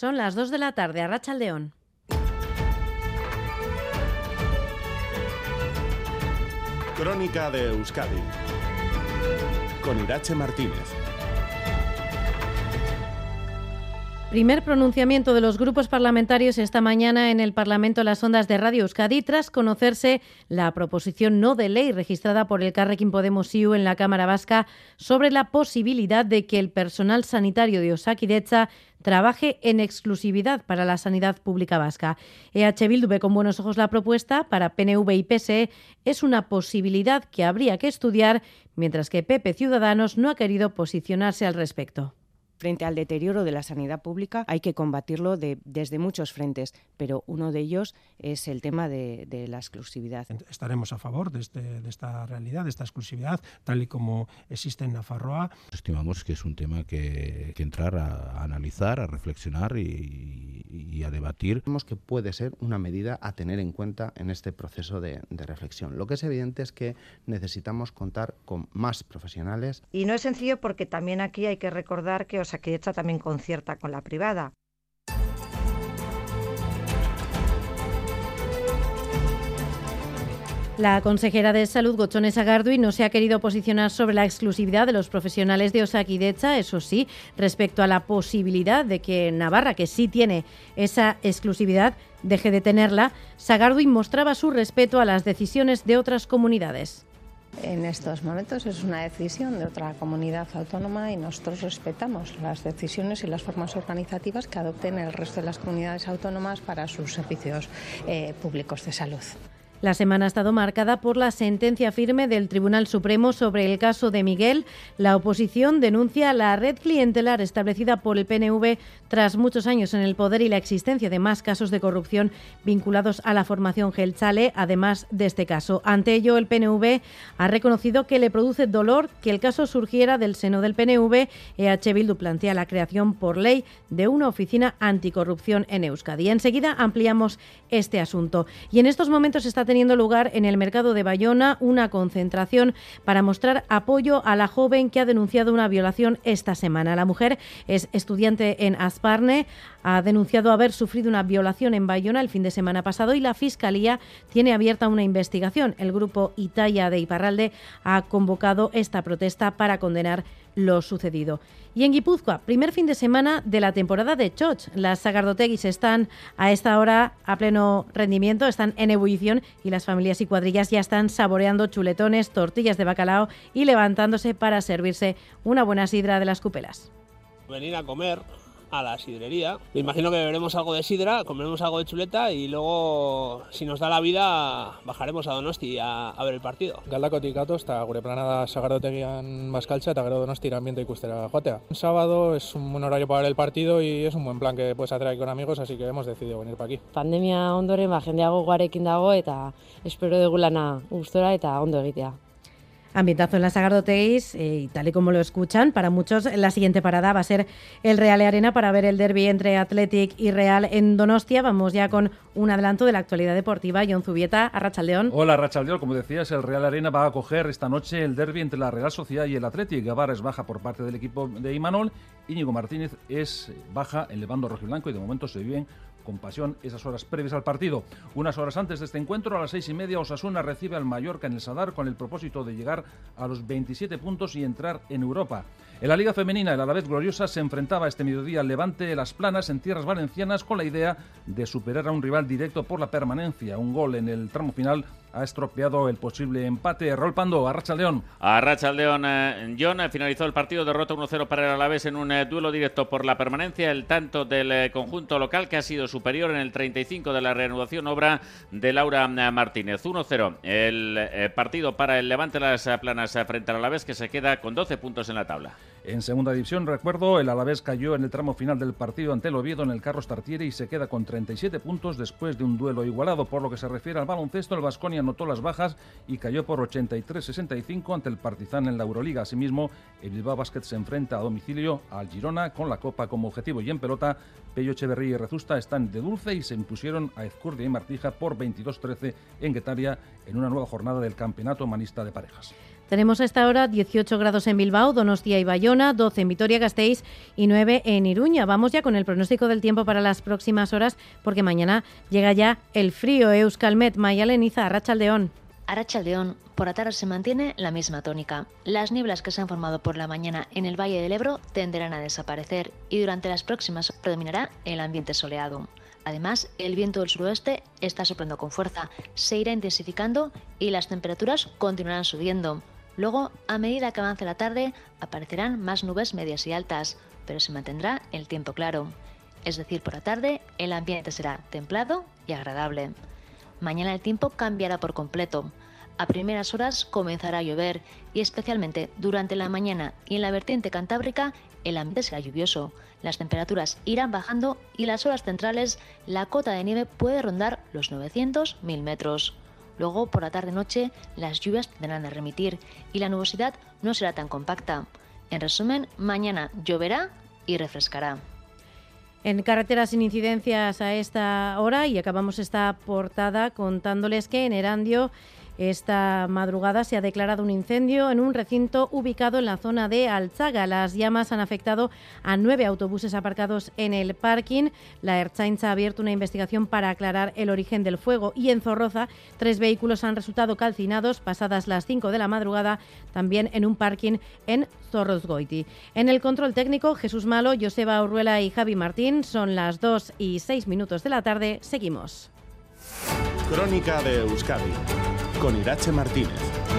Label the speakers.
Speaker 1: Son las 2 de la tarde a León.
Speaker 2: Crónica de Euskadi con Irache Martínez.
Speaker 1: Primer pronunciamiento de los grupos parlamentarios esta mañana en el Parlamento Las Ondas de Radio Euskadi tras conocerse la proposición no de ley registrada por el Carrequín Podemos IU en la Cámara Vasca sobre la posibilidad de que el personal sanitario de Osakidecha trabaje en exclusividad para la sanidad pública vasca. EH Bildu ve con buenos ojos la propuesta, para PNV y PSE es una posibilidad que habría que estudiar, mientras que PP Ciudadanos no ha querido posicionarse al respecto.
Speaker 3: Frente al deterioro de la sanidad pública hay que combatirlo desde muchos frentes, pero uno de ellos es el tema de, la exclusividad.
Speaker 4: Estaremos a favor este, de, esta realidad, de esta exclusividad, tal y como existe en Nafarroa.
Speaker 5: Estimamos que es un tema que, que entrar a, analizar, a reflexionar y, y, a debatir.
Speaker 6: Vemos que puede ser una medida a tener en cuenta en este proceso de, de reflexión. Lo que es evidente es que necesitamos contar con más profesionales.
Speaker 7: Y no es sencillo porque también aquí hay que recordar que Osakidetza también concierta con la privada.
Speaker 1: La consejera de Salud, Gochones Agardui, no se ha querido posicionar sobre la exclusividad de los profesionales de Osakidecha, eso sí, respecto a la posibilidad de que Navarra, que sí tiene esa exclusividad, deje de tenerla, Sagardui mostraba su respeto a las decisiones de otras comunidades.
Speaker 8: En estos momentos es una decisión de otra comunidad autónoma y nosotros respetamos las decisiones y las formas organizativas que adopten el resto de las comunidades autónomas para sus servicios eh, públicos de salud.
Speaker 1: La semana ha estado marcada por la sentencia firme del Tribunal Supremo sobre el caso de Miguel. La oposición denuncia la red clientelar establecida por el PNV tras muchos años en el poder y la existencia de más casos de corrupción vinculados a la formación Gelchale, además de este caso. Ante ello, el PNV ha reconocido que le produce dolor que el caso surgiera del seno del PNV. EH Bildu plantea la creación por ley de una oficina anticorrupción en Euskadi. Enseguida ampliamos este asunto. Y en estos momentos está teniendo lugar en el mercado de Bayona una concentración para mostrar apoyo a la joven que ha denunciado una violación esta semana. La mujer es estudiante en Asparne, ha denunciado haber sufrido una violación en Bayona el fin de semana pasado y la Fiscalía tiene abierta una investigación. El grupo Italia de Iparralde ha convocado esta protesta para condenar lo sucedido. Y en Guipúzcoa, primer fin de semana de la temporada de Choch. Las sagardoteguis están a esta hora a pleno rendimiento, están en ebullición y las familias y cuadrillas ya están saboreando chuletones, tortillas de bacalao y levantándose para servirse una buena sidra de las cupelas.
Speaker 9: Venir a comer a la sidrería. Me imagino que beberemos algo de sidra, comeremos algo de chuleta y luego, si nos da la vida, bajaremos a Donosti a, ver el partido.
Speaker 10: Galdakotik está gure planada sagardotegian baskaltza eta gero Donosti ambiente ikustera joatea. Un sábado es un buen horario para ver el partido y es un buen plan que puedes atraer con amigos, así que hemos decidido venir para aquí.
Speaker 11: Pandemia ondoren, ba, jendeago guarekin dago eta espero dugu lana gustora eta ondo egitea.
Speaker 1: Ambientazo en la Sagardoteis eh, y tal y como lo escuchan, para muchos la siguiente parada va a ser el Real Arena para ver el derby entre Athletic y Real en Donostia. Vamos ya con un adelanto de la actualidad deportiva. John Zubieta, Arrachaldeón.
Speaker 12: Hola, Arrachaldeón. Como decías, el Real Arena va a acoger esta noche el derby entre la Real Sociedad y el Athletic. Gavar es baja por parte del equipo de Imanol. Íñigo Martínez es baja en el bando rojiblanco y de momento se viven con pasión esas horas previas al partido. Unas horas antes de este encuentro, a las seis y media, Osasuna recibe al Mallorca en el Sadar con el propósito de llegar a los 27 puntos y entrar en Europa. En la Liga Femenina, el Alavés Gloriosa se enfrentaba este mediodía al Levante Las Planas en tierras valencianas con la idea de superar a un rival directo por la permanencia. Un gol en el tramo final ha estropeado el posible empate. Rol Pando, Arracha León.
Speaker 13: Arracha León, eh, John eh, finalizó el partido, derrota 1-0 para el Alavés en un eh, duelo directo por la permanencia. El tanto del conjunto local que ha sido superior en el 35 de la reanudación, obra de Laura Martínez. 1-0 el partido para el Levante Las Planas frente al Alavés que se queda con 12 puntos en la tabla.
Speaker 12: En segunda división, recuerdo, el Alavés cayó en el tramo final del partido ante el Oviedo en el Carros Tartiere y se queda con 37 puntos después de un duelo igualado. Por lo que se refiere al baloncesto, el Vasconia anotó las bajas y cayó por 83-65 ante el Partizan en la Euroliga. Asimismo, el Bilbao Basket se enfrenta a domicilio al Girona con la Copa como objetivo. Y en pelota, Pello Echeverría y Rezusta están de dulce y se impusieron a Ezcurdia y Martija por 22-13 en Guetaria en una nueva jornada del Campeonato Manista de Parejas.
Speaker 1: Tenemos a esta hora 18 grados en Bilbao, Donostia y Bayona, 12 en Vitoria-Gasteiz y 9 en Iruña. Vamos ya con el pronóstico del tiempo para las próximas horas porque mañana llega ya el frío. Euskalmet, Mayaleniza, Arrachaldeón.
Speaker 14: Arrachaldeón, por la se mantiene la misma tónica. Las nieblas que se han formado por la mañana en el Valle del Ebro tenderán a desaparecer y durante las próximas predominará el ambiente soleado. Además, el viento del suroeste está soplando con fuerza, se irá intensificando y las temperaturas continuarán subiendo. Luego, a medida que avance la tarde, aparecerán más nubes medias y altas, pero se mantendrá el tiempo claro. Es decir, por la tarde el ambiente será templado y agradable. Mañana el tiempo cambiará por completo. A primeras horas comenzará a llover y especialmente durante la mañana y en la vertiente cantábrica el ambiente será lluvioso. Las temperaturas irán bajando y las horas centrales la cota de nieve puede rondar los 900-1000 metros. Luego, por la tarde-noche, las lluvias tendrán a remitir y la nubosidad no será tan compacta. En resumen, mañana lloverá y refrescará.
Speaker 1: En carreteras sin incidencias a esta hora y acabamos esta portada contándoles que en Erandio esta madrugada se ha declarado un incendio en un recinto ubicado en la zona de Alzaga. Las llamas han afectado a nueve autobuses aparcados en el parking. La Erchaincha ha abierto una investigación para aclarar el origen del fuego y en Zorroza tres vehículos han resultado calcinados pasadas las 5 de la madrugada también en un parking en Zorrozgoiti. En el control técnico, Jesús Malo, Joseba Urruela y Javi Martín. Son las 2 y 6 minutos de la tarde. Seguimos.
Speaker 2: Crónica de Euskadi con Irache Martínez.